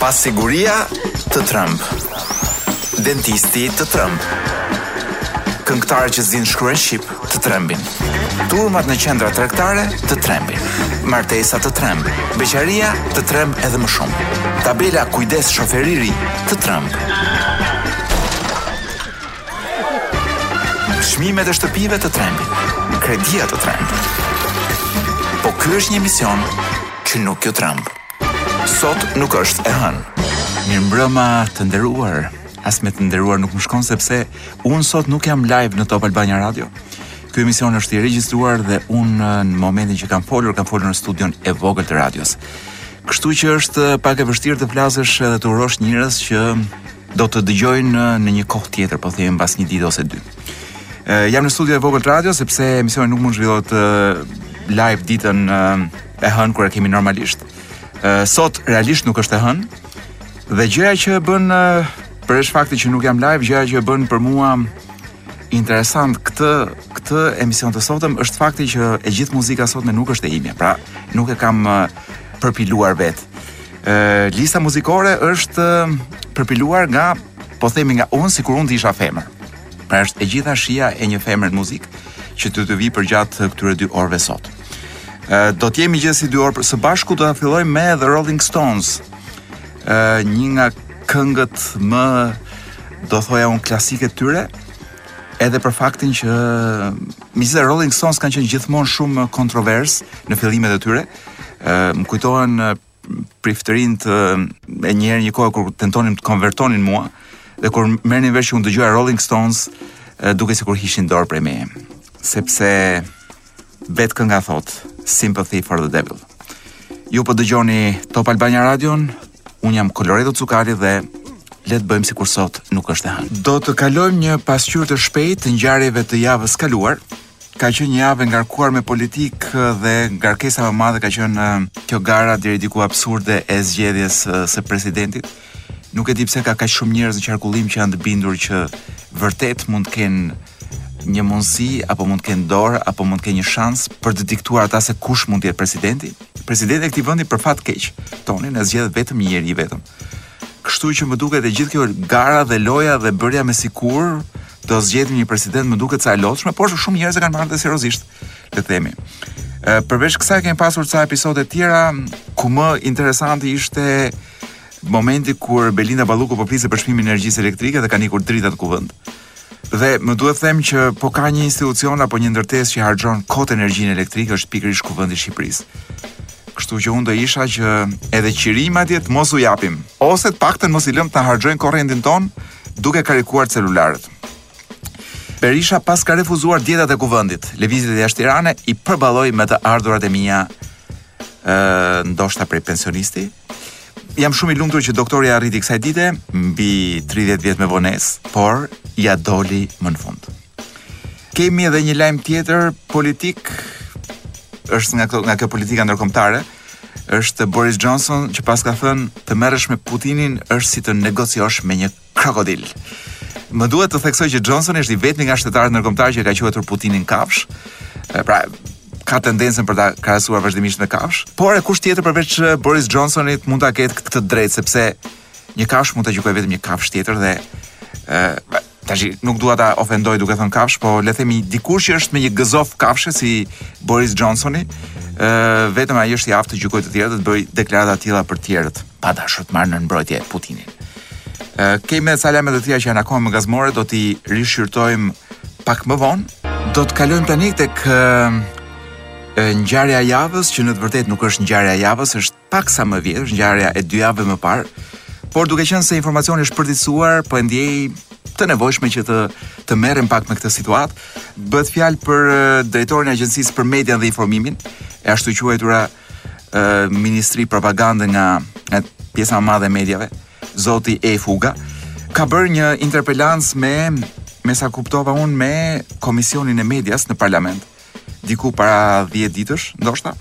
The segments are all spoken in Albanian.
Pasiguria të tremb. Dentisti të tremb. Këngëtarët që s'dinë të shkruajnë shqip të trembin. Turmat në qendra tregtare të trembin. Martesa të tremb. Beqaria të tremb edhe më shumë. Tabela kujdes shofer i ri të tremb. Çmimet e shtëpive të trembin, kredia të tremb. Po ky është një emision që nuk ju tremb. Sot nuk është e hënë. Mirëmbrëma të nderuar. As me të nderuar nuk më shkon sepse unë sot nuk jam live në Top Albania Radio. Ky emision është i regjistruar dhe unë në momentin që kam folur, kam folur në studion e vogël të radios. Kështu që është pak e vështirë të flasësh edhe të urosh njerëz që Do të dëgjojnë në një kohë tjetër, po themi mbas një ditë ose dy. Uh, jam në studion e vogël të radios sepse emisioni nuk mund zhvillohet uh, live ditën uh, e hënë kur e kemi normalisht. Uh, sot realisht nuk është e hënë. Dhe gjëja që e bën uh, përveç faktit që nuk jam live, gjëja që e bën për mua interesant këtë këtë emision të sotëm është fakti që e gjithë muzika e sotme nuk është e imja. Pra, nuk e kam përpiluar vetë. lista muzikore është përpiluar nga po themi nga unë sikur unë të isha femër. Pra është e gjitha shija e një femre në muzikë që do të vijë përgjatë këtyre dy orëve sot. Ë do të jemi gjithsesi dy orë së bashku do ta fillojmë me The Rolling Stones. Ë një nga këngët më do thoja unë klasike të tyre edhe për faktin që The Rolling Stones kanë qenë gjithmonë shumë kontrovers në fillimet e tyre. Ë Më kujtohen priftërinjtë e një herë e një kohe kur tentonin të më konvertonin mua dhe kur merrnin vesh që unë dëgjoja Rolling Stones dukej sikur hiqnin dorë prej meje. Sepse vetë kënga thotë Sympathy for the Devil. Ju po dëgjoni Top Albania Radio, unë jam Koloreto Cukali dhe le të bëjmë sikur sot nuk është e hënë. Do të kalojmë një pasqyrë të shpejtë të ngjarjeve të javës së kaluar, Ka qenë një javë e ngarkuar me politikë dhe ngarkesa më e madhe ka qenë kjo gara deri diku absurde e zgjedhjes së presidentit. Nuk e di pse ka kaq shumë njerëz në qarkullim që janë të bindur që vërtet mund të kenë një mundësi apo mund të kenë dorë apo mund të kenë një shans për të diktuar ata se kush mund të jetë presidenti. Presidenti i këtij vendi për fat keq, tonin e zgjedh vetëm një njeri vetëm. Kështu që më duket e gjithë kjo gara dhe loja dhe bërja me sikur do zgjedhim një president më duket ca e lodhshme, por shumë njerëz e kanë marrë dhe seriozisht, le të themi. Ë përveç kësaj kemi pasur ca episode të tjera ku më interesanti ishte momenti kur Belinda Balluku po fliste për çmimin e energjisë elektrike dhe kanë ikur dritat në kuvend. Dhe më duhet të them që po ka një institucion apo një ndërtesë që harxhon kot energjinë elektrike është pikërisht Kuvendi i Shqipërisë. Kështu që unë do isha që edhe qirim atje të mos u japim, ose të paktën mos i lëmë të harxhojnë korrentin tonë duke karikuar celularët. Berisha paska refuzuar dietat e Kuvendit, lëvizjet jashtë Tirane i përballoj me të ardhurat e mia ë ndoshta prej pensionisti, Jam shumë i lumtur që doktori arriti kësaj dite, mbi 30 vjet me vonesë, por ia doli më në fund. Kemi edhe një lajm tjetër politik është nga këto, nga kjo politika ndërkombëtare, është Boris Johnson që paska thënë të merresh me Putinin është si të negociosh me një Krokodil. Më duhet të theksoj që Johnson është i vetmi nga shtetarët ndërkombëtarë që ka quajtur Putinin kafshë. Pra, ka tendencën për ta krahasuar vazhdimisht me kafshë, por e kush tjetër përveç Boris Johnsonit mund ta ketë këtë të drejtë sepse një kafshë mund ta gjykojë vetëm një kafshë tjetër dhe ë tash nuk dua ta ofendoj duke thënë kafshë, po le të themi dikush që është me një gëzof kafshe si Boris Johnsoni, ë vetëm ai është i aftë të gjykojë të tjerët dhe të bëjë deklarata të tilla për të tjerët, pa dashur të marr në mbrojtje Putinin. Kemi edhe ca lajme të tjera që janë akoma më gazmore, do t'i rishqyrtojmë pak më vonë. Do të kalojmë tani tek ngjarja e javës që në të vërtetë nuk është ngjarja e javës, është paksa më e vjetër, është ngjarja e dy javëve më parë. Por duke qenë se informacioni është përditësuar, po e ndiej të nevojshme që të të merrem pak me këtë situatë. Bëhet fjalë për drejtorin e Agjencisë për Median dhe Informimin, e ashtuquajtura uh, ministri propagande nga pjesa më e madhe e mediave, zoti E Fuga, ka bërë një interpelancë me me sa kuptova unë me komisionin e medias në parlament diku para 10 ditësh, ndoshta.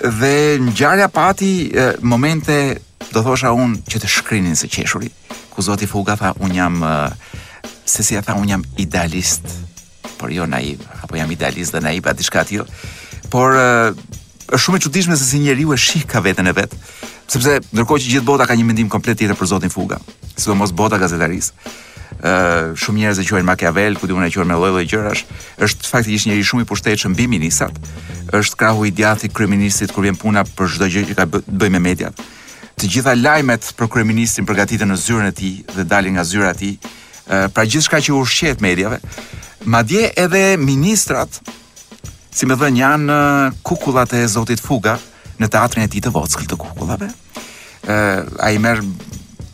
Dhe ngjarja pati e, momente, do thosha unë, që të shkrinin së qeshurit, ku zoti Fuga tha unë jam e, se si e tha unë jam idealist por jo naiv, apo jam idealist dhe naiv, a diçka e tillë. Por është shumë e çuditshme se si njeriu e shihka veten e vet, sepse ndërkohë që gjithë bota ka një mendim komplet tjetër për zotin Fuga, sidomos bota e gazetarisë. Ë uh, shumë njerëz e quajnë Machiavel, ku di unë e quajnë me lloj-lloj gjërash, është faktikisht njeri shumë i pushtetshëm mbi ministrat. Është krahu i djathtë i kryeministrit kur vjen puna për çdo gjë që ka të bëjë me mediat. Të gjitha lajmet për kryeministrin përgatiten në zyrën e tij dhe dalin nga zyra e tij. pra gjithçka që u ushqehet mediave, madje edhe ministrat, si me thënë janë kukullat e zotit Fuga në teatrin e tij të vockël të kukullave. ë ai merr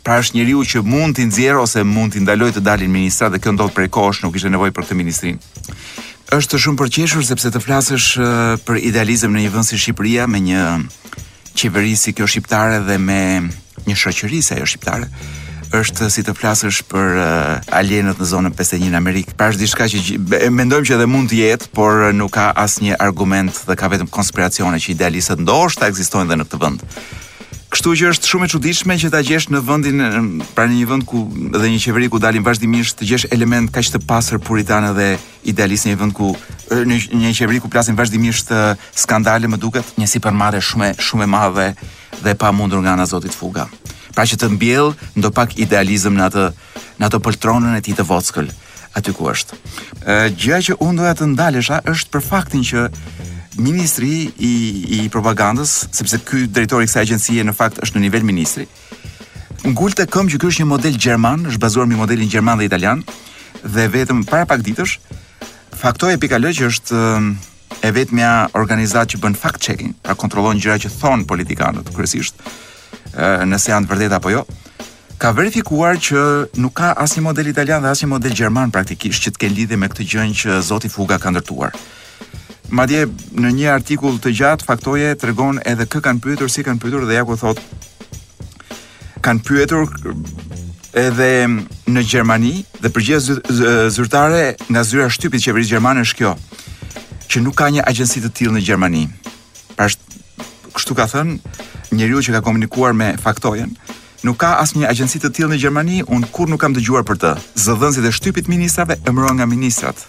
pra është njeriu që mund t'i nxjerrë ose mund t'i ndalojë të dalin ministrat dhe kjo ndodh prej kohësh, nuk kishte nevojë për këtë ministri. Është shumë për të qeshur sepse të flasësh për idealizëm në një vend si Shqipëria me një qeverisë si kjo shqiptare dhe me një shoqëri si ajo shqiptare është si të flasësh për uh, alienët në zonën 51 në Amerikë. Pra është diçka që e mendojmë që edhe mund të jetë, por uh, nuk ka asnjë argument dhe ka vetëm konspiracione që idealistët ndoshta ekzistojnë dhe në këtë vend. Kështu që është shumë e çuditshme që ta gjesh në vendin pra në një vend ku dhe një qeveri ku dalin vazhdimisht të gjesh element kaq të pastër puritan edhe Idealist në një vend ku në një qeveri ku plasin vazhdimisht skandale, më duket një sipërmarrje shumë shumë e madhe dhe e pamundur nga ana e Zotit Fuga. Pra që të mbjell ndopak idealizëm në atë në ato poltronën e tij të vockël aty ku është. Ë gjëja që unë doja të ndalesha është për faktin që ministri i i propagandës, sepse ky drejtori i kësaj agjencie në fakt është në nivel ministri, Ngulte këmbë që ky është një model gjerman, është bazuar mbi modelin gjerman dhe italian dhe vetëm para pak ditësh Faktoje pika al që është e vetmja organizatë që bën fact checking, pra kontrollon gjëra që thon politikanët kryesisht, nëse janë të vërteta apo jo, ka verifikuar që nuk ka asnjë model italian dhe asnjë model gjerman praktikisht që të kenë lidhje me këtë gjë që zoti Fuga ka ndërtuar. Madje në një artikull të gjatë Faktoje tregon edhe kë kanë pyetur, si kanë pyetur dhe ja ku thot kanë pyetur edhe në Gjermani dhe përgjigja zyrtare nga zyra e shtypit qeverisë gjermane është kjo që nuk ka një agjenci të tillë në Gjermani. Pra kështu ka thënë njeriu që ka komunikuar me Faktojen, nuk ka asnjë agjenci të tillë në Gjermani, unë kurrë nuk kam dëgjuar për të. Zëdhënësit e shtypit ministrave emërohen nga ministrat.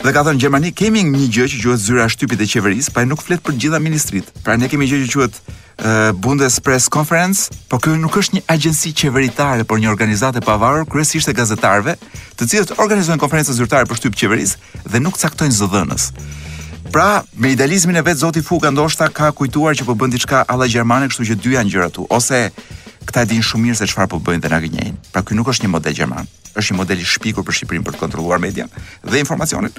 Dhe ka thënë Gjermani kemi një gjë që quhet zyra e shtypit e qeverisë, pra nuk flet për të gjitha ministritë. Pra ne kemi gjë që quhet uh, Bundespressekonferenz, por kjo nuk është një agjenci qeveritare, por një organizatë e pavarur kryesisht e gazetarëve, të cilët organizojnë konferenca zyrtare për shtyp qeverisë dhe nuk caktojnë zëdhënës. Pra, me idealizmin e vet Zoti Fuga ndoshta ka kujtuar që po bën diçka alla gjermane, kështu që dy janë gjërat këtu, ose këta e dinë shumë mirë se çfarë po bëjnë dhe na gënjejnë. Pra ky nuk është një model gjerman. është një model i shpikur për Shqipërinë për të kontrolluar median dhe informacionin,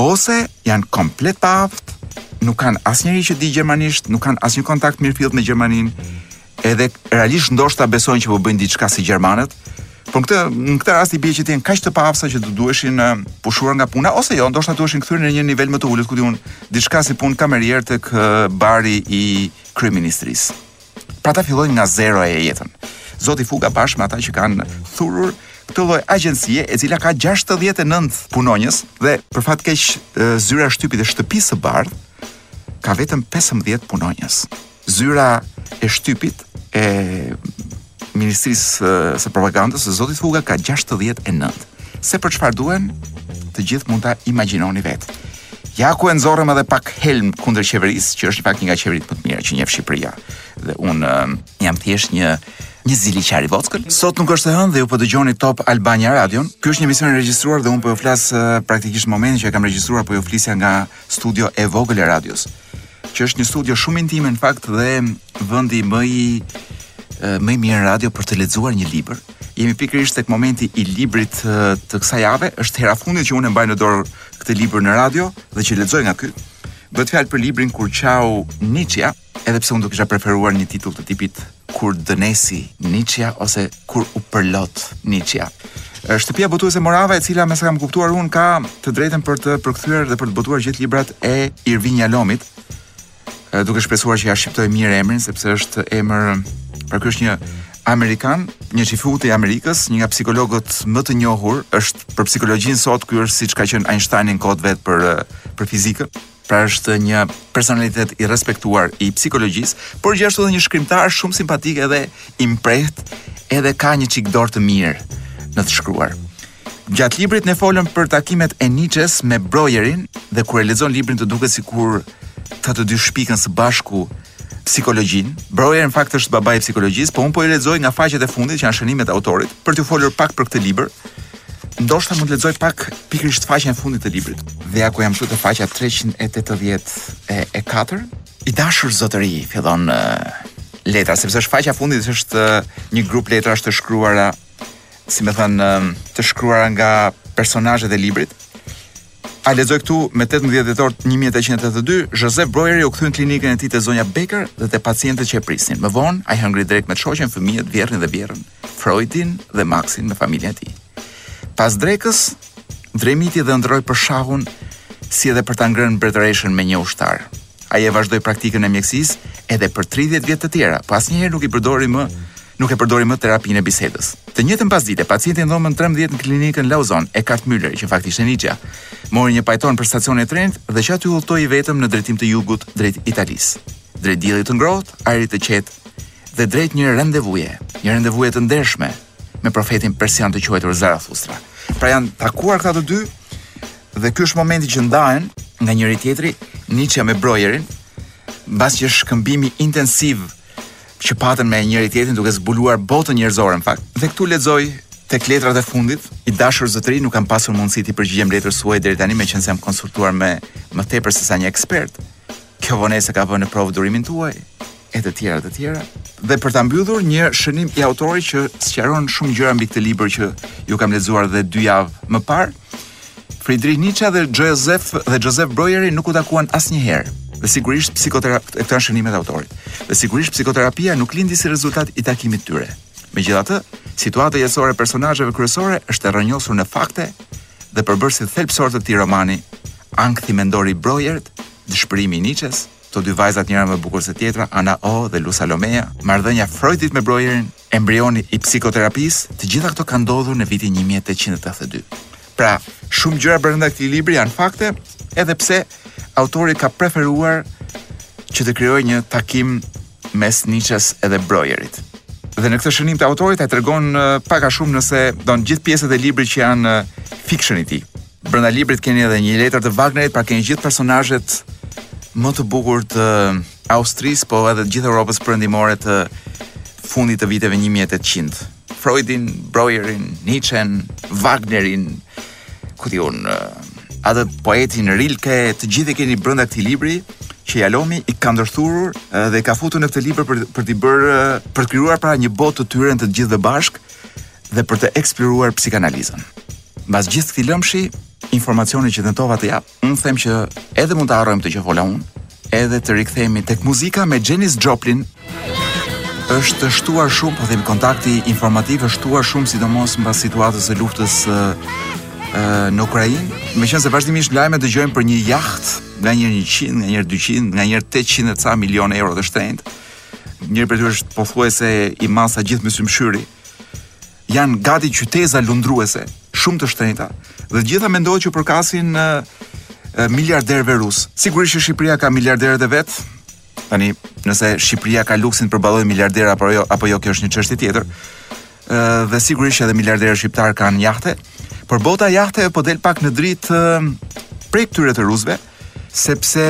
ose janë komplet të paaftë, nuk kanë asnjeri që di gjermanisht, nuk kanë asnjë kontakt mirëfillt me Gjermaninë, edhe realisht ndoshta besojnë që po bëjnë diçka si gjermanët, por këta në këtë rast i bie që të jenë kaq të paaftë sa që të duheshin pushuar nga puna ose jo, ndoshta duheshin kthyer në një nivel më të ulët ku di unë diçka si punë kamerier tek bari i kryeministrisë. Pra ta fillojnë nga zeroja jetën. Zoti Fuga bashkë me ata që kanë thurur këtë lloj agjencie e cila ka 69 punonjës dhe për fat keq zyra e shtypit e shtëpisë së bardhë ka vetëm 15 punonjës. Zyra e shtypit e Ministrisë së Propagandës së Zotit Fuga ka 69. Se për çfarë duhen, të gjithë mund ta imagjinoni vetë. Ja ku e nxorrëm edhe pak helm kundër qeverisë, që është në fakt një nga qeveritë më të mira që njeh Shqipëria. Dhe un uh, jam thjesht një një ziliqar i vockël. Sot nuk është e hënë dhe ju po dëgjoni Top Albania Radio. Ky është një emision i regjistruar dhe un po ju flas uh, praktikisht në momentin që e kam regjistruar po ju flisja nga studio e vogël e radios. që është një studio shumë intime në fakt dhe vendi më i më i mirë në radio për të lexuar një libër. Jemi pikërisht tek momenti i librit të kësaj jave, është hera e fundit që unë e mbaj në dorë këtë libër në radio dhe që lexoj nga ky. Bëhet fjalë për librin Kur qau Niçja, edhe pse unë do kisha preferuar një titull të tipit kur dënesi Niçja ose kur u përlot Niçja. Shtëpia botuese Morava, e cila me sa kam kuptuar unë ka të drejtën për të përkthyer dhe për të botuar gjithë librat e Irvin Jalomit, duke shpresuar që ia shqiptoj mirë emrin sepse është emër pra ky është një amerikan, një çifut i Amerikës, një nga psikologët më të njohur, është për psikologjinë sot ky është siç ka qenë Einsteini në kohë të vet për për fizikën. Pra është një personalitet i respektuar i psikologjisë, por gjithashtu edhe një shkrimtar shumë simpatik edhe i mprehtë, edhe ka një çik dorë të mirë në të shkruar. Gjatë librit ne folëm për takimet e Nietzsches me Brojerin dhe kur e lexon librin të duket sikur këta të dy shpikën së bashku psikologjinë. Brojer në fakt është babai i psikologjisë, po un po i lexoj nga faqet e fundit që janë shënimet e autorit për t'ju folur pak për këtë libër. Ndoshta mund të lexoj pak pikërisht faqen e fundit të librit. Dhe ja ku jam këtu te faqja 384. I dashur zotëri, fillon letra, sepse është faqja e fundit është një grup letrash të shkruara, si me thënë, të shkruara nga personazhet e librit. A lexoj këtu më 18 dhjetor 1882, Josef Brojeri u kthye në klinikën e tij te zonja Becker dhe te pacientët që e prisnin. Më vonë ai hëngri drekë me shoqen, fëmijët, vjehrrin dhe vjehrrën. Freudin dhe Maxin me familjen e tij. Pas drekës, dremiti dhe ëndërroi për shahun si edhe për ta ngrënë mbretëreshën me një ushtar. Ai e vazhdoi praktikën e mjekësisë edhe për 30 vjet të tjera, po asnjëherë nuk i përdori më nuk e përdori më terapinë e bisedës. Të njëjtën pasdite, pacienti në dhomën 13 në klinikën Lauzon, Eckart Müller, që në fakt ishte Niçja, mori një pajton për stacionin e trenit dhe që aty udhëtoi vetëm në drejtim të jugut drejt Italisë. Drejt diellit të ngrohtë, ajrit të qetë dhe drejt një rendevuje, një rendevuje të ndershme me profetin persian të quajtur Zarathustra. Pra janë takuar këta të dy dhe ky është momenti që ndahen nga njëri tjetri Nietzsche me Breuerin, mbas që shkëmbimi intensiv që patën me njëri tjetrin duke zbuluar botën njerëzore në fakt. Dhe këtu lexoj tek letrat e fundit, i dashur zotëri nuk kam pasur mundësi t'i përgjigjem letrës suaj deri tani meqenëse jam konsultuar me më tepër se sa një ekspert. Kjo vonesë ka vënë në provë durimin tuaj, e të tjera të tjera dhe për ta mbyllur një shënim i autorit që sqaron shumë gjëra mbi këtë libër që ju kam lexuar dhe dy javë më parë. Friedrich Nietzsche dhe Joseph dhe Joseph Breuer nuk u takuan asnjëherë. Dhe sigurisht psikoterapia këto janë shënimet e autorit. Dhe sigurisht psikoterapia nuk lindi si rezultat i takimit të tyre. Megjithatë, situata jetësore e personazheve kryesore është e rrënjosur në fakte dhe përbërësit thelbësor të këtij romani, ankthi mendor i Breuerit, dëshpërimi i Nietzsche-s, Këto dy vajzat njëra më bukur se tjetra, Ana O dhe Lu Salomea, marrëdhënia e Freudit me Breuerin, embrioni i psikoterapisë, të gjitha këto kanë ndodhur në vitin 1882. Pra, shumë gjëra brenda këtij libri janë fakte, edhe pse autori ka preferuar që të krijojë një takim mes Nietzsches edhe Breuerit. Dhe në këtë shënim të autorit ai tregon pak a shumë nëse do gjithë pjesët e librit që janë fiction i tij. Brenda librit keni edhe një letër të Wagnerit, pra keni gjithë personazhet më të bukur të Austrisë, po edhe të gjithë Europës Perëndimore të fundit të viteve 1800. Freudin, Breuerin, Nietzschen, Wagnerin, ku di unë atë poetin Rilke, të gjithë i keni brenda këtij libri që Yalomi i ka ndërthurur dhe i ka futur në këtë libër për për të bërë për të krijuar pra një botë të tyre të gjithëve bashkë dhe për të eksploruar psikanalizën. Mbas gjithë këtij lëmshi, informacioni që tentova të jap, unë them që edhe mund të harrojmë ato që fola unë, edhe të rikthehemi tek muzika me Janis Joplin. Është shtuar shumë, po them kontakti informativ është shtuar shumë sidomos mbas situatës së luftës në Ukrainë, meqenëse vazhdimisht lajme dëgjojmë për një jaht nga një 100, nga një 200, nga një 800 e ca milion euro të shtrenjtë, një për të është pothuajse i masës gjithë më symshyri, Janë gati qyteza lundruese, shumë të shtrenjta, dhe të gjitha mendohet që u përkasin miliarderëve rusë. Sigurisht që Shqipëria ka miliarderët e vet. Tani, nëse Shqipëria ka luksin të përballojë miliarderë apo jo, apo jo, kjo është një çështje tjetër. Ë dhe sigurisht që edhe miliarderët shqiptarë kanë jahte, por bota e jahteve po del pak në dritë prej këtyre të rusëve. sepse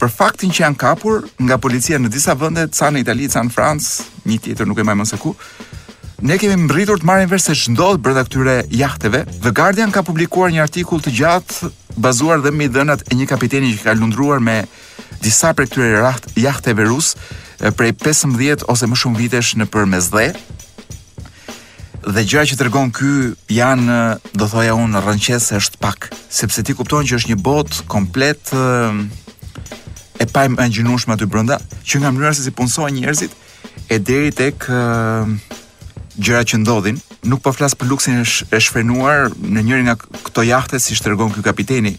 për faktin që janë kapur nga policia në disa vende, ca në Itali, ca në Francë, një tjetër nuk e mbaj mend se ku, ne kemi mbërritur të marrim vesh se ç'ndodh brenda këtyre jahteve. The Guardian ka publikuar një artikull të gjatë bazuar dhe mbi dhënat e një kapiteni që ka lundruar me disa prej këtyre raht jahteve ruse prej 15 ose më shumë vitesh nëpër Mesdhe. Dhe gjërat që tregon ky janë, do thoja unë, rrëqethëse është pak, sepse ti kupton që është një botë komplet e paimagjinueshme aty brenda, që nga mënyra se si punësohen njerëzit e deri tek gjërat që ndodhin, nuk po flas për luksin e, sh e shfrenuar në njërin nga këto jahte siç tregon ky kapiteni,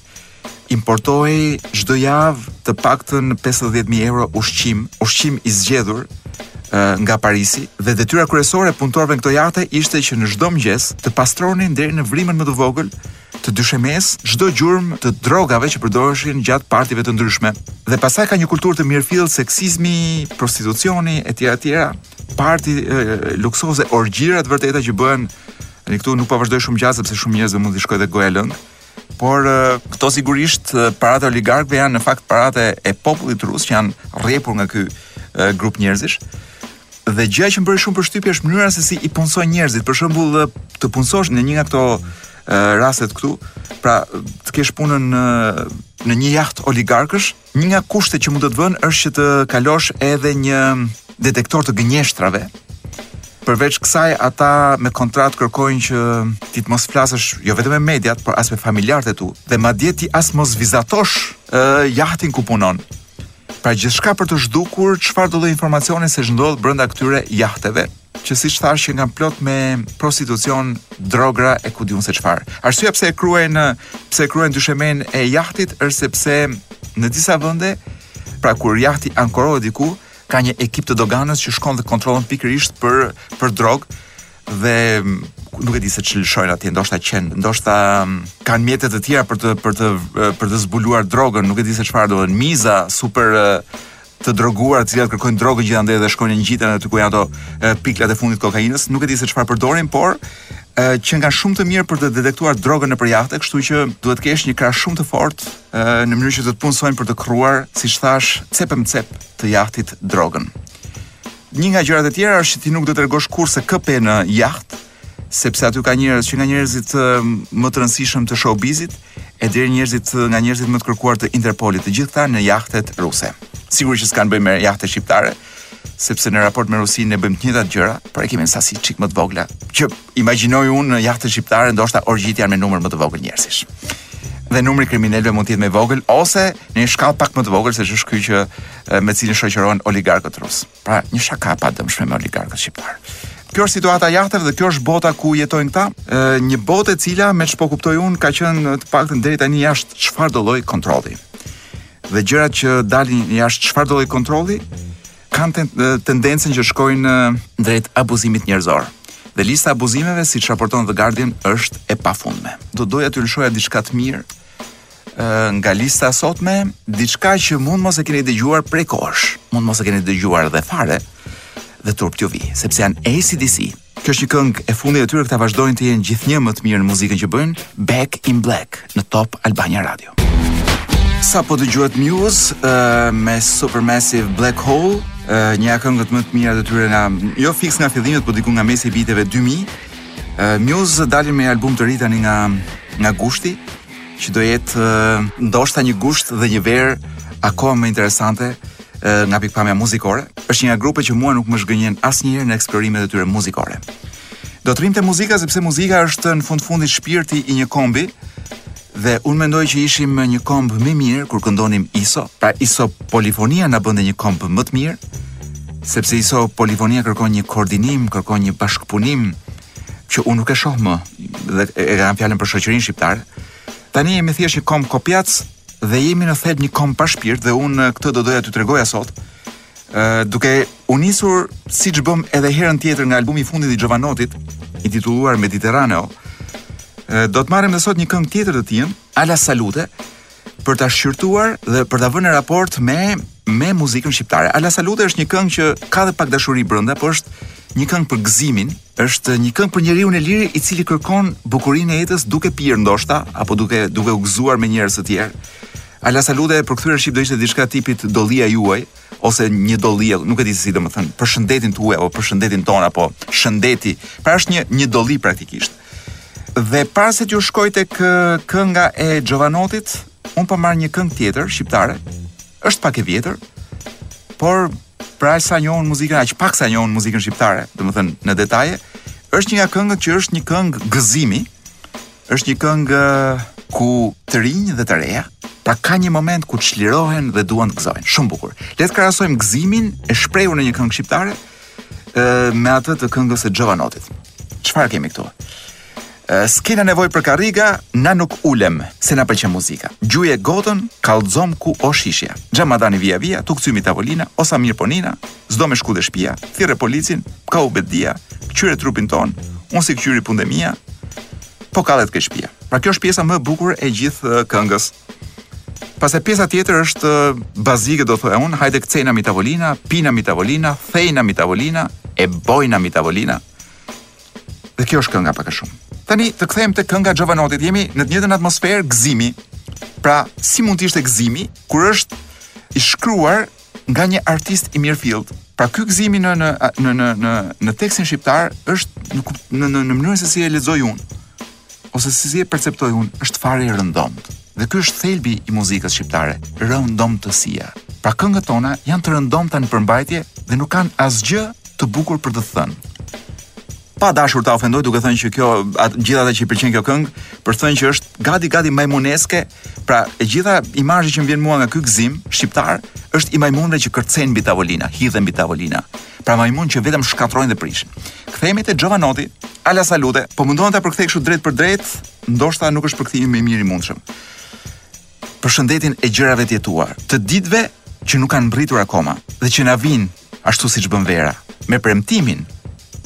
Importohej çdo javë të paktën 50 mijë euro ushqim, ushqim i zgjedhur nga Parisi dhe detyra kryesore e punëtorëve në këto jahte ishte që në çdo mëngjes të pastronin deri në vrimën më të vogël të dyshemes çdo gjurmë të drogave që përdoreshin gjatë partive të ndryshme. Dhe pastaj ka një kulturë të mirëfilltë seksizmi, prostitucioni etj etj. Parti luksoze, orgjira të vërteta që bëhen në... këtu nuk po vazhdoj shumë gjatë sepse shumë njerëzve mund të shkojë dhe goja lëng. Por këto sigurisht paratë e oligarkëve janë në fakt paratë e popullit rus që janë rrjepur nga ky grup njerëzish. Dhe gjëja që më bëri shumë përshtypje është mënyra se si i punësojnë njerëzit. Për shembull, të punësosh në një nga këto jahtet këtu, pra të kesh punën në në një jaht oligarkësh, Një nga kushtet që mund të të vënë është që të kalosh edhe një detektor të gënjeshtrave. Përveç kësaj, ata me kontratë kërkojnë që ti të mos flasësh jo vetëm me mediat, por as me familjarët e tu, dhe madje ti as mos vizatosh ë jahtin ku punon. Pra gjithçka për të zhdukur çfarëdo lloj informacioni se ç'ndodh brenda këtyre jahteve. që siç thashë qenkan plot me prostitucion, drogëra e ku di unë se çfarë. Arsyeja pse e kruajnë, pse e kruajnë dyshemen e jahtit është sepse në disa vende, pra kur jahti ankorohet diku, ka një ekip të doganës që shkon dhe kontrollon pikërisht për për drogë dhe nuk e di se ç'lëshojnë atje, ndoshta qen, ndoshta kanë mjete të tjera për të për të për të zbuluar drogën, nuk e di se çfarë do të thonë, miza, super të droguar, të cilat kërkojnë drogë gjithandej dhe shkojnë ngjiten aty ku janë ato piklat e fundit të kokainës, nuk e di se çfarë përdorin, por qenkan shumë të mirë për të detektuar drogën nëpër jahte, kështu që duhet të kesh një krah shumë të fortë në mënyrë që të të punësojnë për të kruar, siç thashë, cep më cep të jahtit drogën. Një nga gjërat e tjera është që ti nuk do të tregosh kurrë se kë pe në jaht, sepse aty ka njerëz që nga njerëzit më të rëndësishëm të showbizit e deri njerëzit nga njerëzit më të kërkuar të Interpolit, të gjithë këta në jahtet ruse. Sigurisht që s'ka të bëjë me jahte shqiptare, sepse në raport me Rusinë ne bëjmë të njëjtat gjëra, por e kemi në sasi çik më të vogla, që imagjinoj unë në jahte shqiptare ndoshta orgjitë janë me numër më të vogël njerëzish. Dhe numri i kriminelëve mund të jetë më i vogël ose në një shkallë pak më të vogël se ç'është ky që me cilin shoqërohen oligarkët rusë. Pra, një shaka e padëmshme me oligarkët shqiptarë. Kjo është situata e jahteve dhe kjo është bota ku jetojnë këta, e, një botë e cila me ç'po kuptoj unë ka qenë të paktën deri tani jashtë çfarëdo lloj kontrolli. Dhe gjërat që dalin jashtë çfarëdo lloj kontrolli kanë ten, tendencën që shkojnë drejt abuzimit njerëzor. Dhe lista e abuzimeve, siç raporton The Guardian, është e pafundme. Do doja t'ju lëshoja diçka të mirë nga lista e sotme, diçka që mund të mos e keni dëgjuar prej kohësh, mund të mos e keni dëgjuar edhe fare dhe turp t'ju vi, sepse janë ACDC. Kjo është një këngë e fundit e tyre, këta vazhdojnë të jenë gjithnjë më të mirë në muzikën që bëjnë, Back in Black në Top Albania Radio. Sapo dëgjuat Muse uh, me Supermassive Black Hole, uh, një nga këngët më të mira të tyre nga jo fiks nga fillimet, por diku nga mesi i viteve 2000, Muse dalin me një album të ri tani nga nga gushti, që do jetë ndoshta një gusht dhe një verë akoma më interesante nga pikëpamja muzikore. Është një nga grupet që mua nuk më zhgënjen asnjëherë në eksplorimet e tyre muzikore. Do të rrimë te muzika sepse muzika është në fund fundit shpirti i një kombi Dhe unë mendoj që ishim një komb më i mirë kur këndonim iso. Pra iso polifonia na bënte një komb më të mirë, sepse iso polifonia kërkon një koordinim, kërkon një bashkëpunim që unë nuk e shoh më dhe e kam fjalën për shoqërinë shqiptare. Tani jemi thjesht një komb kopjac dhe jemi në thelb një komb pa shpirt dhe unë këtë do doja t'ju tregoja sot duke u nisur siç bëmë edhe herën tjetër nga albumi i fundit i Jovanottit, i titulluar Mediterraneo, do të marrim edhe sot një këngë tjetër të tij, Alla Salute, për ta shqyrtuar dhe për ta vënë në raport me me muzikën shqiptare. Alla Salute është një këngë që ka dhe pak dashuri brenda, por është një këngë për gëzimin, është një këngë për njeriun e lirë i cili kërkon bukurinë e jetës duke pirë ndoshta apo duke duke u gëzuar me njerëz të tjerë Alla Salute e përkthyer shqip do ishte diçka tipit dollia juaj ose një dollie, nuk e di se si domethënë, për shëndetin tuaj apo për shëndetin tonë apo shëndeti. Pra është një një dolli praktikisht. Dhe para se t'ju shkoj tek kënga e Jovanottit, unë po marr një këngë tjetër shqiptare. Është pak e vjetër, por për aq sa njohun muzikën, aq pak sa njohun muzikën shqiptare, domethënë në detaje, është një nga këngët që është një këngë gëzimi, Është një këngë ku të rinj dhe të reja, pra ka një moment ku çlirohen dhe duan të gëzojnë. Shumë bukur. Le të krahasojmë gëzimin e shprehur në një këngë shqiptare ë me atë të këngës së Jovanottit. Çfarë kemi këtu? Ë, S'kena nevojë për karriga, na nuk ulemi, se na pëlqen muzika. Gjuje gotën, kallzom ku o shishja. Xhamadani vija vija, tu kcy mi tavolina, o sa mirë po nihna, S'do me shku te shpia, thirre policin, ka u ba dia, këqyre trupin tonë, unë s'i këqyri punt e mia, po kallet ke shpia. Pra kjo është pjesa më e bukur e gjithë këngës. Pastaj pjesa tjetër është bazike do thoja unë, hajde këcejna mi tavolina, pina mi tavolina, thejna mi tavolina, e bojna mi tavolina. Dhe kjo është kënga pak a shumë. Tani të kthehemi te kënga e Jovanottit, jemi në të njëjtën atmosferë gëzimi. Pra, si mund të ishte gëzimi, kur është i shkruar nga një artist i mirëfilltë. Pra ky gëzimi në në në në në në tekstin shqiptar është në në në, në mënyrën se si e lexoj unë ose se si e perceptoj unë është fare e rëndomtë. Dhe ky është thelbi i muzikës shqiptare, rëndomtësia. Pra këngët tona janë të rëndomta në përmbajtje dhe nuk kanë asgjë të bukur për të thënë. pa dashur ta ofendoj duke thënë që kjo gjithë ata që i pëlqen kjo këngë, për të thënë që është gati gati majmuneske, pra e gjitha imazhi që më vjen mua nga ky gëzim shqiptar është i majmunëve që kërcejnë mbi tavolina, hidhen mbi tavolina. Pra majmunë që vetëm shkatrojnë dhe prishin. Kthehemi te Xhovanoti, alla salute, po mundohem ta përkthej kështu drejtpërdrejt, ndoshta nuk është përkthimi më i mirë i mundshëm. për shëndetin e gjërave të jetuar, të ditëve që nuk kanë mbërritur akoma dhe që na vijnë ashtu siç bën vera, me premtimin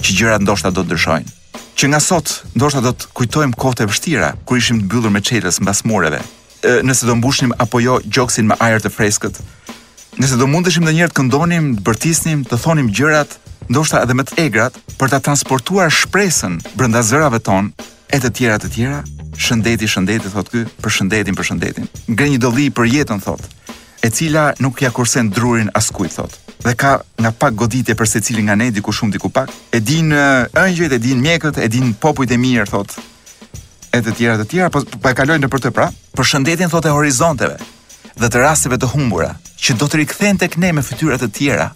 që gjërat ndoshta do të ndryshojnë. Që nga sot ndoshta do të kujtojmë kohët e vështira kur ishim të mbyllur me çelës mbas mureve, nëse do mbushnim apo jo gjoksin me ajër të freskët, nëse do mundeshim ndonjëherë të këndonim, të bërtisnim, të thonim gjërat, ndoshta edhe më të egrat, për ta transportuar shpresën brenda zërave tonë e të tjera të tjera, shëndeti, shëndeti, thotë ky, për shëndetin, për shëndetin. Ngre një dolli për jetën, thotë, e cila nuk ia kursen drurin askujt, thotë. Dhe ka nga pak goditje për secilin nga ne, diku shumë, diku pak. E dinë engjëjt, e dinë mjekët, e dinë popujt e mirë, thotë, e të tjera të tjera, po, po e kaloj nëpër të pra, për shëndetin, thotë, e horizonteve, dhe të rasteve të humbura, që do të rikthehen tek ne me fytyra të tjera,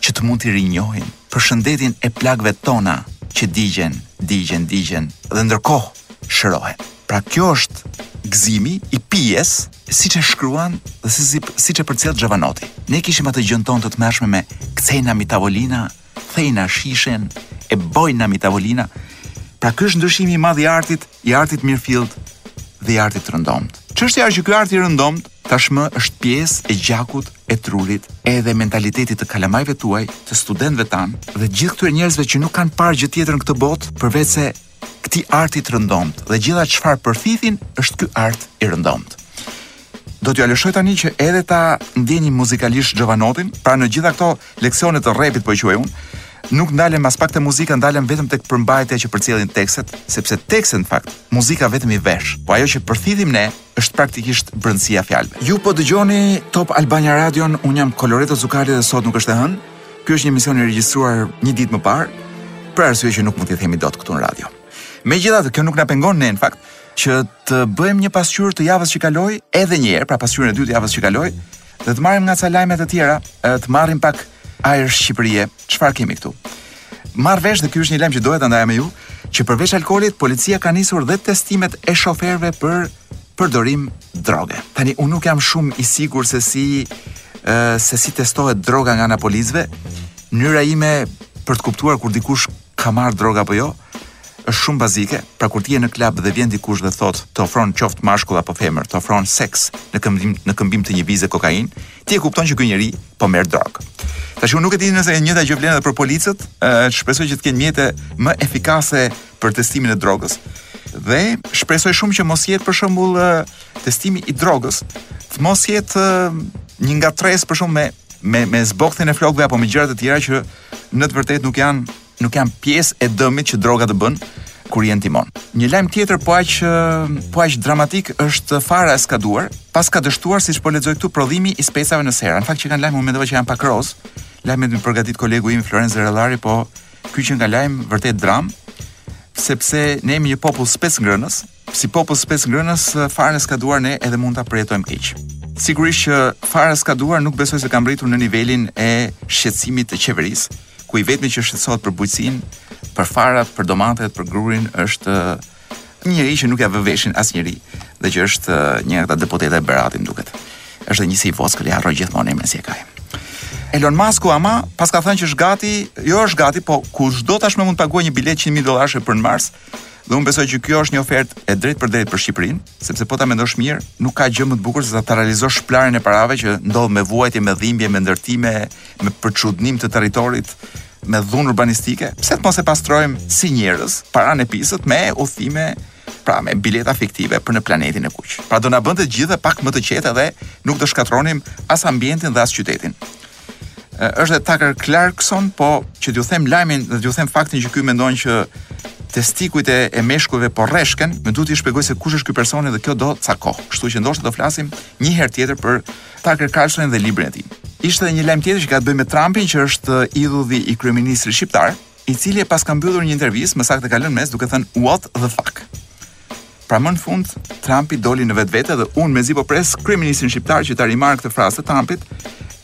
që të mund t'i rinjohim për shëndetin e plagëve tona që digjen, digjen, digjen dhe ndërkohë shërohen. Pra kjo është gëzimi i pijes, siç e shkruan dhe si si siç e përcjell Xhovanoti. Ne kishim atë gjënë tonë të tmerrshme me kcej na mi tavolina, thej na shishen e bojn na mi tavolina. Pra ky është ndryshimi i madh i artit i artit mirëfilltë dhe i artit të rëndomtë. Çështja është që ky art i rëndomtë tashmë është pjesë e gjakut, e trurit, edhe mentalitetit të kalamajve tuaj, të studentëve tanë dhe gjithë këtyre njerëzve që nuk kanë parë gjë tjetër në këtë botë përveç se këtij arti të rëndomtë dhe gjitha çfarë përthithin është ky art i rëndomtë. Do t'jua lëshoj tani që edhe ta ndjeni muzikalisht Xhovanotin, pra në gjitha këto leksione të repit po i quaj unë, nuk ndalem aspak te muzika, ndalem vetëm tek përmbajtja që përcjellin tekstet, sepse tekstet në fakt, muzika vetëm i vesh, po ajo që përthithim ne është praktikisht brëndësia fjalëve. Ju po dëgjoni Top Albania Radion, unë jam Koloreto Cukali dhe sot nuk është e hënë. Ky është një emision i regjistruar një ditë më parë, për arsye që nuk mund t'i themi dot këtu në radio. Megjithatë, kjo nuk na pengon ne në fakt, që të bëjmë një pasqyrë të javës që kaloi edhe një herë, pra pasqyrën e dytë të javës që kaloi, dhe të marrim nga ca lajme të tjera, të marrim pak ajër Shqipërie. Çfarë kemi këtu? Marr vesh dhe ky është një lajm që doja ta ndaja me ju, që përveç alkoolit, policia ka nisur dhe testimet e shoferëve për përdorim droge. Tani unë nuk jam shumë i sigur se si se si testohet droga nga ana e policëve. Mënyra ime për të kuptuar kur dikush ka marrë drogë apo jo, është shumë bazike, pra kur ti je në klub dhe vjen dikush dhe thotë, të ofron qoftë mashkull apo femër, të ofron seks në këmbim në këmbim të një vize kokain, ti e kupton që ky njeri po merr drogë. Tash unë nuk e di nëse e njëjta gjë vlen edhe për policët, shpresoj që të kenë mjete më efikase për testimin e drogës dhe shpresoj shumë që mos jetë për shembull testimi i drogës, të mos jetë një ngatërresë për shembull me me me zbokthin e flokëve apo me gjëra të tjera që Në të vërtetë nuk janë nuk janë pjesë e dëmit që droga të bën kur je në timon. Një lajm tjetër po aq po aq dramatik është fara e skaduar, paska dështuar siç po lexoj këtu prodhimi i specave në sera. Në fakt që ka ndonjë lajm me dy që janë pak roz. Lajmet m'i përgatit kolegu im Florenc Zerellari, po ky qenka lajm vërtet dramë, sepse ne jemi një popull specngrënës, Si popull specngrënës farën e skaduar ne edhe mund ta përjetojmë keq. Sigurisht që fara e skaduar nuk besoj se ka mbërritur në nivelin e shqetësimit të qeverisë, ku i vetmi që shqetësohet për bujqësinë, për farat, për domatet, për grurin është një njeri që nuk ia vë veshin asnjeri dhe që është eh, një nga deputetët e Beratit më duket. Është një si vocërr, i harroj gjithmonë emrin si e ka. Elon Musku ama paska thënë që është gati, jo është gati, po kushdo tashmë mund të paguajë një biletë 100.000 dollarësh për në Mars, Dhe unë besoj që kjo është një ofertë e drejtpërdrejtë për Shqipërinë, sepse po ta mendosh mirë, nuk ka gjë më të bukur se sa të realizosh shpëlarjen e parave që ndodh me vuajtje, me dhimbje, me ndërtime, me përçudnim të territorit, me dhunë urbanistike. Pse të mos e pastrojmë si njerëz paranë e pisët me udhëtime, pra me bileta fiktive për në planetin e kuq. Pra do na bënte të gjithë pak më të qetë dhe nuk do shkatërronim as ambientin dhe as qytetin. është dhe Tucker Clarkson, po që t'ju them lajmin dhe t'ju them faktin që ky mendon që testikujt e, e meshkujve po rreshken, më duhet t'ju shpjegoj se kush është ky personi dhe kjo do ca kohë. Kështu që ndoshta do flasim një herë tjetër për Tucker Carlsonin dhe librin e tij. Ishte edhe një lajm tjetër që ka të bëjë me Trumpin, që është idhulli i kryeministrit shqiptar, i cili e paska mbyllur një intervistë, më saktë e ka lënë në mes duke thënë what the fuck. Pra më në fund Trumpi doli në vetvete dhe unë mezi po pres kryeministrin shqiptar që ta rimarrë këtë frazë të Trumpit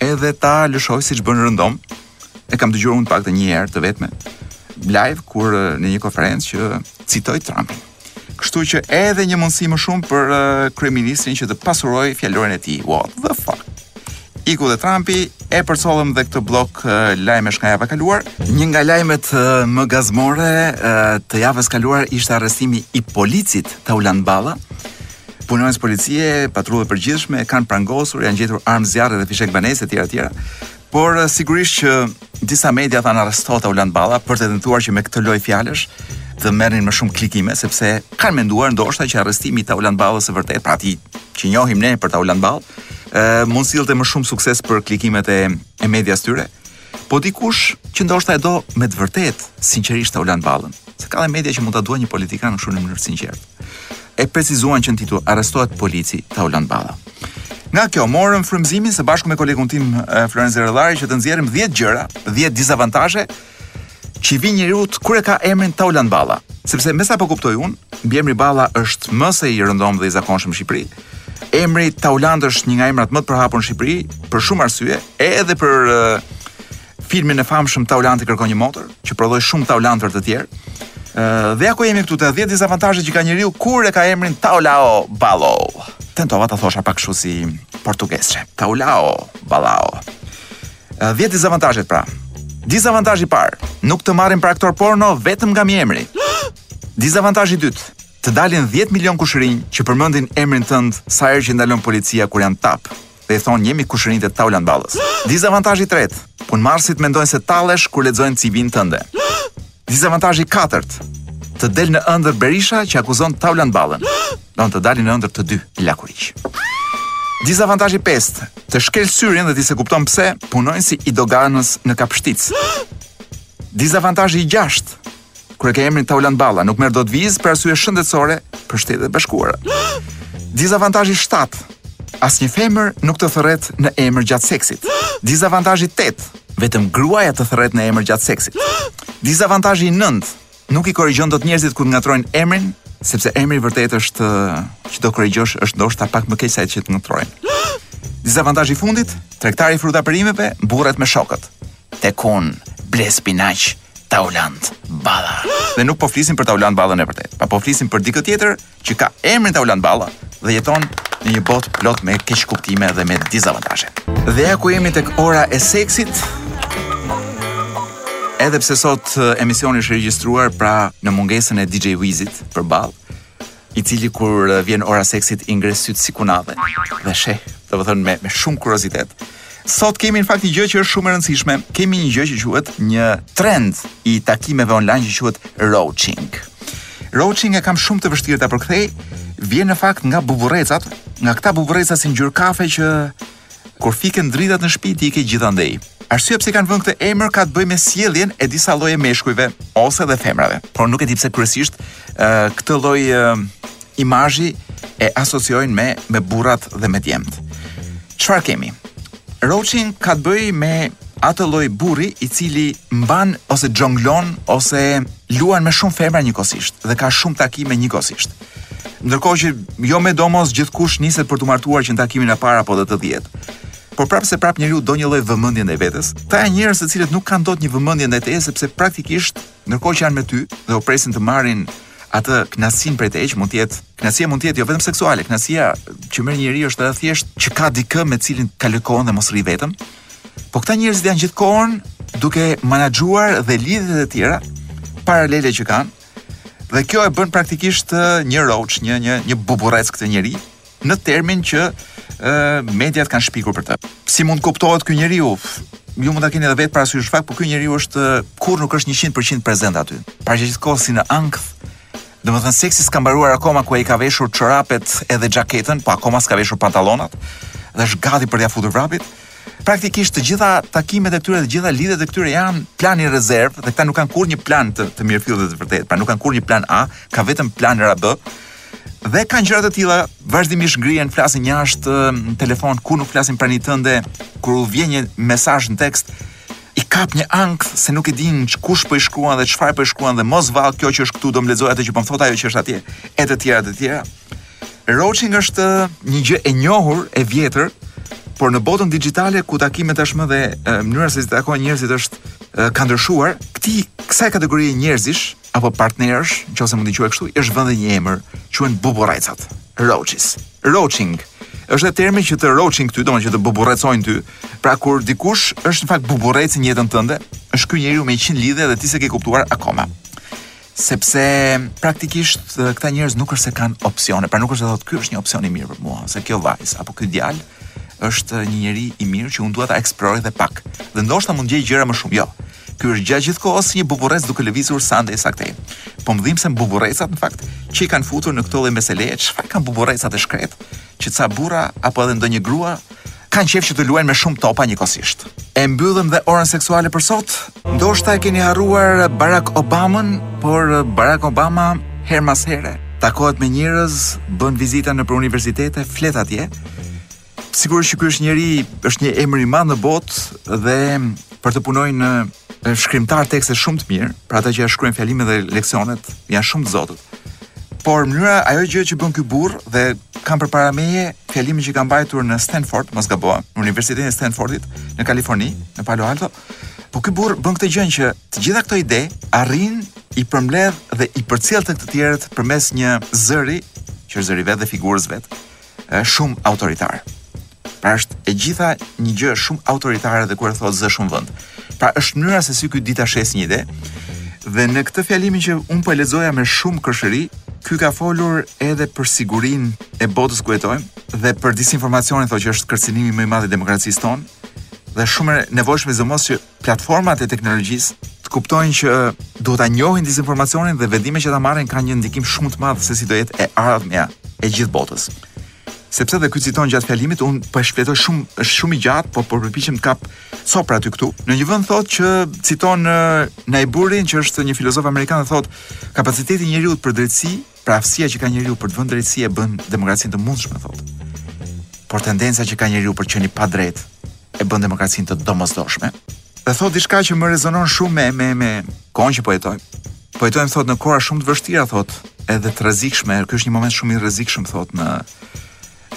edhe ta lëshojë siç bën rëndom. E kam dëgjuar unë paktën një herë të vetme live kur në një konferencë që citoi Trumpin. Kështu që edhe një mundësi më shumë për uh, kryeministrin që të pasurojë fjalorin e tij. What the fuck? Iku dhe Trumpi, e përcollëm dhe këtë blok lajmesh nga java e kaluar. Një nga lajmet më gazmore të javës kaluar ishte arrestimi i policit Taulant Balla. Punonjës policie, patrullë e përgjithshme kanë prangosur, janë gjetur armë zjarri dhe fishekë në banesë etj etj. Por sigurisht që Disa media thanë arrestohet Taulant Balla për të tentuar që me këtë lojë fjalësh të merrnin më shumë klikime sepse kanë menduar ndoshta që arrestimi i Taulant Ballës së vërtetë, pra atij që njohim ne për Taulant Ballë, ë mund të sillte më shumë sukses për klikimet e e medias tyre. Po dikush që ndoshta e do me të vërtetë sinqerisht Taulant Ballën, se ka dhe media që mund ta duan një politikan kështu në mënyrë të sinqertë. e precizuan që në titull arrestohet polici Taulant Balla. Nga kjo morëm frymëzimin së bashku me kolegun tim Florenc Zerellari që të nxjerrim 10 gjëra, 10 dizavantazhe që i vijnë njeriut kur e ka emrin Taulant Balla, sepse me sa po kuptoj unë, mbiemri Balla është më se i rëndomtë dhe i zakonshëm në Shqipëri. Emri Taulant është një nga emrat më të përhapur në Shqipëri për shumë arsye, edhe për filmin e famshëm Taulanti kërkon një motër, që prodhoi shumë Taulantë të tjerë. Ë dhe ja ku jemi këtu te 10 dizavantazhet që ka njeriu kur e ka emrin Taulao Balo. Tentova ta thosha pak kështu si portugeze. Taulao Balao. 10 dizavantazhet pra. Dizavantazhi i parë, nuk të marrin për aktor porno vetëm nga mbiemri. Dizavantazhi i dytë, të dalin 10 milion kushërinj që përmendin emrin tënd sa herë që i ndalon policia kur janë tapë dhe i thonë jemi kushërinjtë e Taulant Ballës. Dizavantazhi i tretë, punëmarrësit mendojnë se tallesh kur lexojnë CV-n tënde. Dizavantazhi i katërt, të del në ëndër Berisha që akuzon Taulant Ballën. Don të dalin në ëndër të dy lakuriq. Dizavantazhi i pestë, të shkel syrin dhe ti s'e kupton pse punonjësi i doganës në Kapshticë. Dizavantazhi i gjashtë, Kur e ke emrin Taulant Balla, nuk merr dot vizë për arsye shëndetësore për Shtetet e Bashkuara. Dizavantazhi 7. Asnjë femër nuk të thërret në emër gjatë seksit. Dizavantazhi 8. Vetëm gruaja të thërret në emër gjatë seksit. Dizavantazhi 9. Nuk i korrigjon dot njerëzit kur të ngatërrojnë emrin, sepse emri i vërtetë është që do korrigjosh është ndoshta pak më keq se ai që të ngatërrojnë. Dizavantazhi i fundit, tregtari i fruta perimeve mburret me shokët. Tek unë ble spinaq, Taulant Balla. Dhe nuk po flisim për Taulant Ballën e vërtetë, pa po flisim për dikë tjetër që ka emrin Taulant Balla dhe jeton në një botë plot me keqkuptime dhe me dizavantazhe. Dhe ja ku jemi tek ora e seksit. Edhe pse sot emisioni është regjistruar pra në mungesën e DJ Wizit përballë, i cili kur vjen ora e seksit i ngre sytë si kunadhe dhe sheh, domethënë me me shumë kuriozitet. Sot kemi në fakt një gjë që është shumë e rëndësishme. Kemi një gjë që quhet një trend i takimeve online që quhet roaching. Roaching e kam shumë të vështirë ta përkthej, vjen në fakt nga buburrecat, nga këta buburreca si ngjyrë kafe që Kur fiken dritat në shpi ti i ke gjithandej. Arsye pse kanë vënë këtë emër ka të bëjë me sjelljen e disa lloje meshkujve ose dhe femrave. Por nuk e di pse kryesisht këtë lloj imazhi e asociojnë me me burrat dhe me djemtë. Çfarë kemi? Roaching ka të bëjë me atë lloj burri i cili mban ose xhonglon ose luan me shumë femra njëkohësisht dhe ka shumë takime njëkohësisht. Ndërkohë që jo me domos gjithkush niset për të martuar që në takimin e parë apo dhe të dhjetë. Por prapë se prapë njeriu do një lloj vëmendje ndaj vetes. Këta janë njerëz të cilët nuk kanë dot një vëmendje ndaj teje sepse praktikisht ndërkohë që janë me ty edhe presin të marrin atë kënaqsinë prej teje që mund të jetë kënaqsia mund të jetë jo vetëm seksuale, kënaqsia që merr njeriu është edhe thjesht që ka dikë me cilin kalon kohën dhe mos rrijë vetëm. Po këta njerëz janë gjithë kohën duke menaxhuar dhe lidhjet e tjera paralele që kanë, Dhe kjo e bën praktikisht një roach, një një një buburrec këtë njeri në termin që ë mediat kanë shpikur për të. Si mund të kuptohet ky njeriu? Ju mund ta keni edhe vetë parasysh në fakt, por ky njeriu është kurrë nuk është 100% prezent aty. Pra rri gjithë kohës si në ankth, domethënë, seksi s'ka mbaruar akoma ky i ka veshur çorapet edhe xhaketën, po akoma s'ka veshur pantalonat, dhe është gati për t'ja futur vrapit, praktikisht të gjitha takimet e këtyre dhe të gjitha lidhjet e këtyre janë plani rezervë dhe këta nuk kanë kurrë një plan të, të mirëfilltë dhe të vërtetë, pra nuk kanë kurrë një plan A, ka vetëm plane B. Dhe kanë gjëra të tilla, vazhdimisht ngrihen, flasin jashtë në telefon, kurrë nuk flasin në praninë tënde, kur u vjen një mesazh në tekst, i kap një ankth se nuk e din kush po i shkruan dhe çfarë po i shkruan dhe mos vallë kjo që është këtu do më lexojë atë që po më thotë ajo që është atje e të tjera të tjera. Roaching është një gjë e njohur, e vjetër, por në botën dixhitale ku takimet tashmë dhe mënyra se si takohen njerëzit është ka ndryshuar, këti kësaj kategorie njerëzish apo partnerësh, nëse mund të quhet kështu, është vënë një emër, quhen buburrecat, roaches. Roaching është e termi që të roaching ty, domethënë që të buburrecojnë ty. Pra kur dikush është në fakt buburrec në jetën tënde, është ky njeriu me 100 lidhje dhe ti s'e ke kuptuar akoma. sepse praktikisht këta njerëz nuk është se kanë opsione, pra nuk është se thotë ky është një opsion i mirë për mua, ose kjo vajzë apo ky djalë është një njeri i mirë që unë dua ta eksploroj dhe pak. Dhe ndoshta mund gjej gjëra më shumë. Jo. Ky është gjatë gjithë kohës një buburrec duke lëvizur sa andej sa këtej. Po më dhimbsen buburrecat në fakt që i kanë futur në këto lloj meseleve, çfarë kanë buburrecat e shkretë, që ca burra apo edhe ndonjë grua Kanë qejf që të luajnë me shumë topa njëkohësisht. E mbyllim dhe orën seksuale për sot. Ndoshta e keni harruar Barack Obamën, por Barack Obama herë mas here takohet me njerëz, bën vizita nëpër universitete, flet atje. Sigurisht që ky është njeri, është një emër i madh në botë dhe për të punojnë shkrimtarë tekstesh shumë të mirë, pra ata që ja shkruajnë fjalimet dhe leksionet, janë shumë të zotët. Por mënyra ajo gjë që bën ky burr dhe kam përpara meje fjalimin që ka mbajtur në Stanford, mos gabohem, në Universitetin e Stanfordit në Kaliforni, në Palo Alto. Po ky burr bën këtë gjënë që të gjitha këto ide arrin i përmbledh dhe i përcjell tek të tjerët përmes një zëri, që është zëri vet dhe figurës vet, është shumë autoritar. Pra është e gjitha një gjë shumë autoritare dhe kur e thotë zë shumë vend. Pra është mënyra se si ky di ta shesë një ide. Dhe në këtë fjalimin që un po e lexoja me shumë kërshëri, ky ka folur edhe për sigurinë e botës ku jetojmë dhe për disinformacionin thotë që është kërcënimi më i madh i demokracisë tonë dhe është shumë e nevojshme domethënë që platformat e teknologjisë të kuptojnë që duhet ta njohin dizinformacionin dhe vendimet që ata marrin kanë një ndikim shumë të madh se si do jetë e ardhmja e gjithë botës. Sepse dhe ky citon gjatë fjalimit, un po e shfletoj shumë, është shumë i gjatë, po po përpiqem të kap copëra aty këtu. Në një vend thotë që citon Naiburin që është një filozof amerikan dhe thotë kapaciteti i njeriut për drejtësi Pra aftësia që ka njeriu për të vënë drejtësi e bën demokracinë të mundshme, thotë. Por tendenca që ka njeriu për të qenë i padrejtë e bën demokracinë të domosdoshme. Dhe thotë diçka që më rezonon shumë me me me kohën që po jetojmë. Po jetojmë thotë në kohëra shumë të vështira thotë, edhe të rrezikshme. Ky është një moment shumë i rrezikshëm thotë në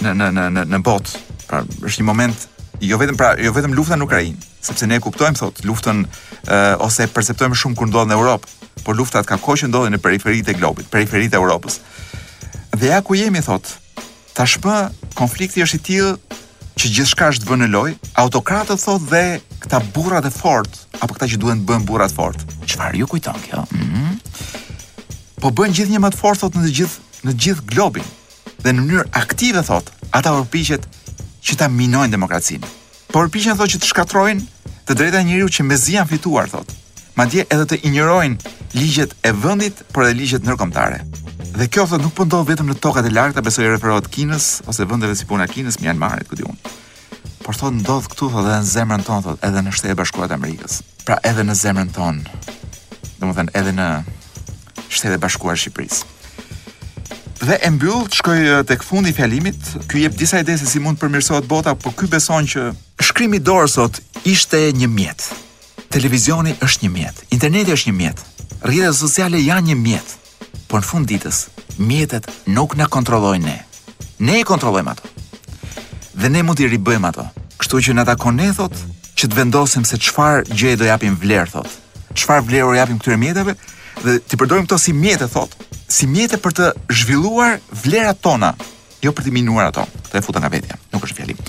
në në në në në botë. Pra, është një moment jo vetëm pra jo vetëm lufta në Ukrainë, sepse ne e kuptojmë sot luftën ë ose e perceptojmë shumë kur ndodh në Europë, por luftat kanë kohë që ndodhin në periferitë e globit, periferitë e Europës. Dhe ja ku jemi thot. Tashmë konflikti është i tillë që gjithçka është vënë në lojë, autokratët thot dhe këta burrat e fortë, apo këta që duan të bëhen burra të fortë. Çfarë ju kujton kjo? Mm -hmm. Po bëhen gjithnjë më të fortë thot në të gjithë në të gjithë globin. dhe në mënyrë aktive thotë, ata përpiqen që ta minojnë demokracinë. Po përpiqen thotë që të shkatërrojnë të drejtat e njeriut që mezi janë fituar thotë. Madje edhe të injorojnë ligjet e vendit, por edhe ligjet ndërkombëtare. Dhe kjo thotë nuk po ndodh vetëm në tokat e largëta, besoj referohet Kinës ose vendeve si puna Kinës, Myanmarit, ku di un. Por thotë ndodh këtu thotë edhe në zemrën tonë thotë, edhe në Shtetet e Bashkuara të Amerikës. Pra edhe në zemrën tonë. Domethënë edhe në Shtetet e Bashkuara të Shqipërisë. Dhe e mbyll, të shkoj tek fundi i fjalimit. Ky jep disa ide se si mund të përmirësohet bota, por ky beson që shkrimi i dorës thot ishte një mjet. Televizioni është një mjet, interneti është një mjet, rrjetet sociale janë një mjet. Por në fund të ditës, mjetet nuk na kontrollojnë ne. Ne i kontrollojmë ato. Dhe ne mund t'i ribëjmë ato. Kështu që na takon ne thot që të vendosim se çfarë gjëje do i japim vlerë thot. çfarë vlerë u japim këtyre mjeteve dhe t'i përdorim këto si mjete thot, si mjete për të zhvilluar vlerat tona, jo për t'i minuar ato. Këtë e futa nga vetja, nuk është fjalim.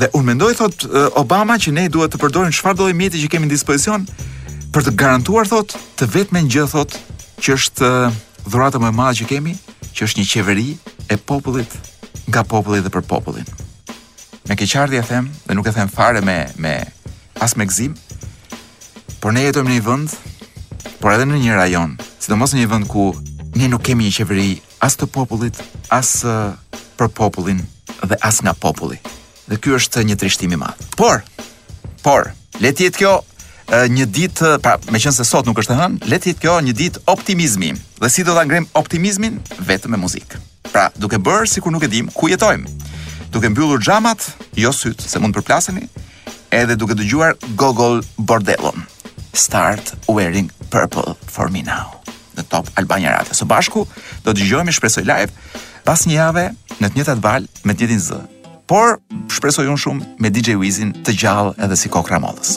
Dhe unë mendoj thot Obama që ne duhet të përdorim çfarëdo mjeti që kemi në dispozicion për të garantuar thot të vetmen gjë thot që është dhurata më e madhe që kemi, që është një qeveri e popullit nga populli dhe për popullin. Me keqardhje e them dhe nuk e them fare me me as me gzim. Por ne jetojmë në një vend, por edhe në një rajon, sidomos në një vend ku ne nuk kemi një qeveri as të popullit, as për popullin dhe as nga populli. Dhe ky është një trishtim i madh. Por, por, le të jetë kjo një ditë, pra, meqenëse sot nuk është e hënë, le të jetë kjo një ditë optimizmi. Dhe si do ta ngrejmë optimizmin vetëm me muzikë. Pra, duke bërë sikur nuk e dimë ku jetojmë. Duke mbyllur xhamat, jo sytë, se mund të përplaseni, edhe duke dëgjuar Gogol Bordellon. Start wearing purple for me now. Në Top Albania Radio. Së bashku do të dëgjohemi shpresoj live pas një jave në të njëjtat valë me të njëjtin zë. Por shpresoj unë shumë me DJ Wizin të gjallë edhe si kokrra e mollës.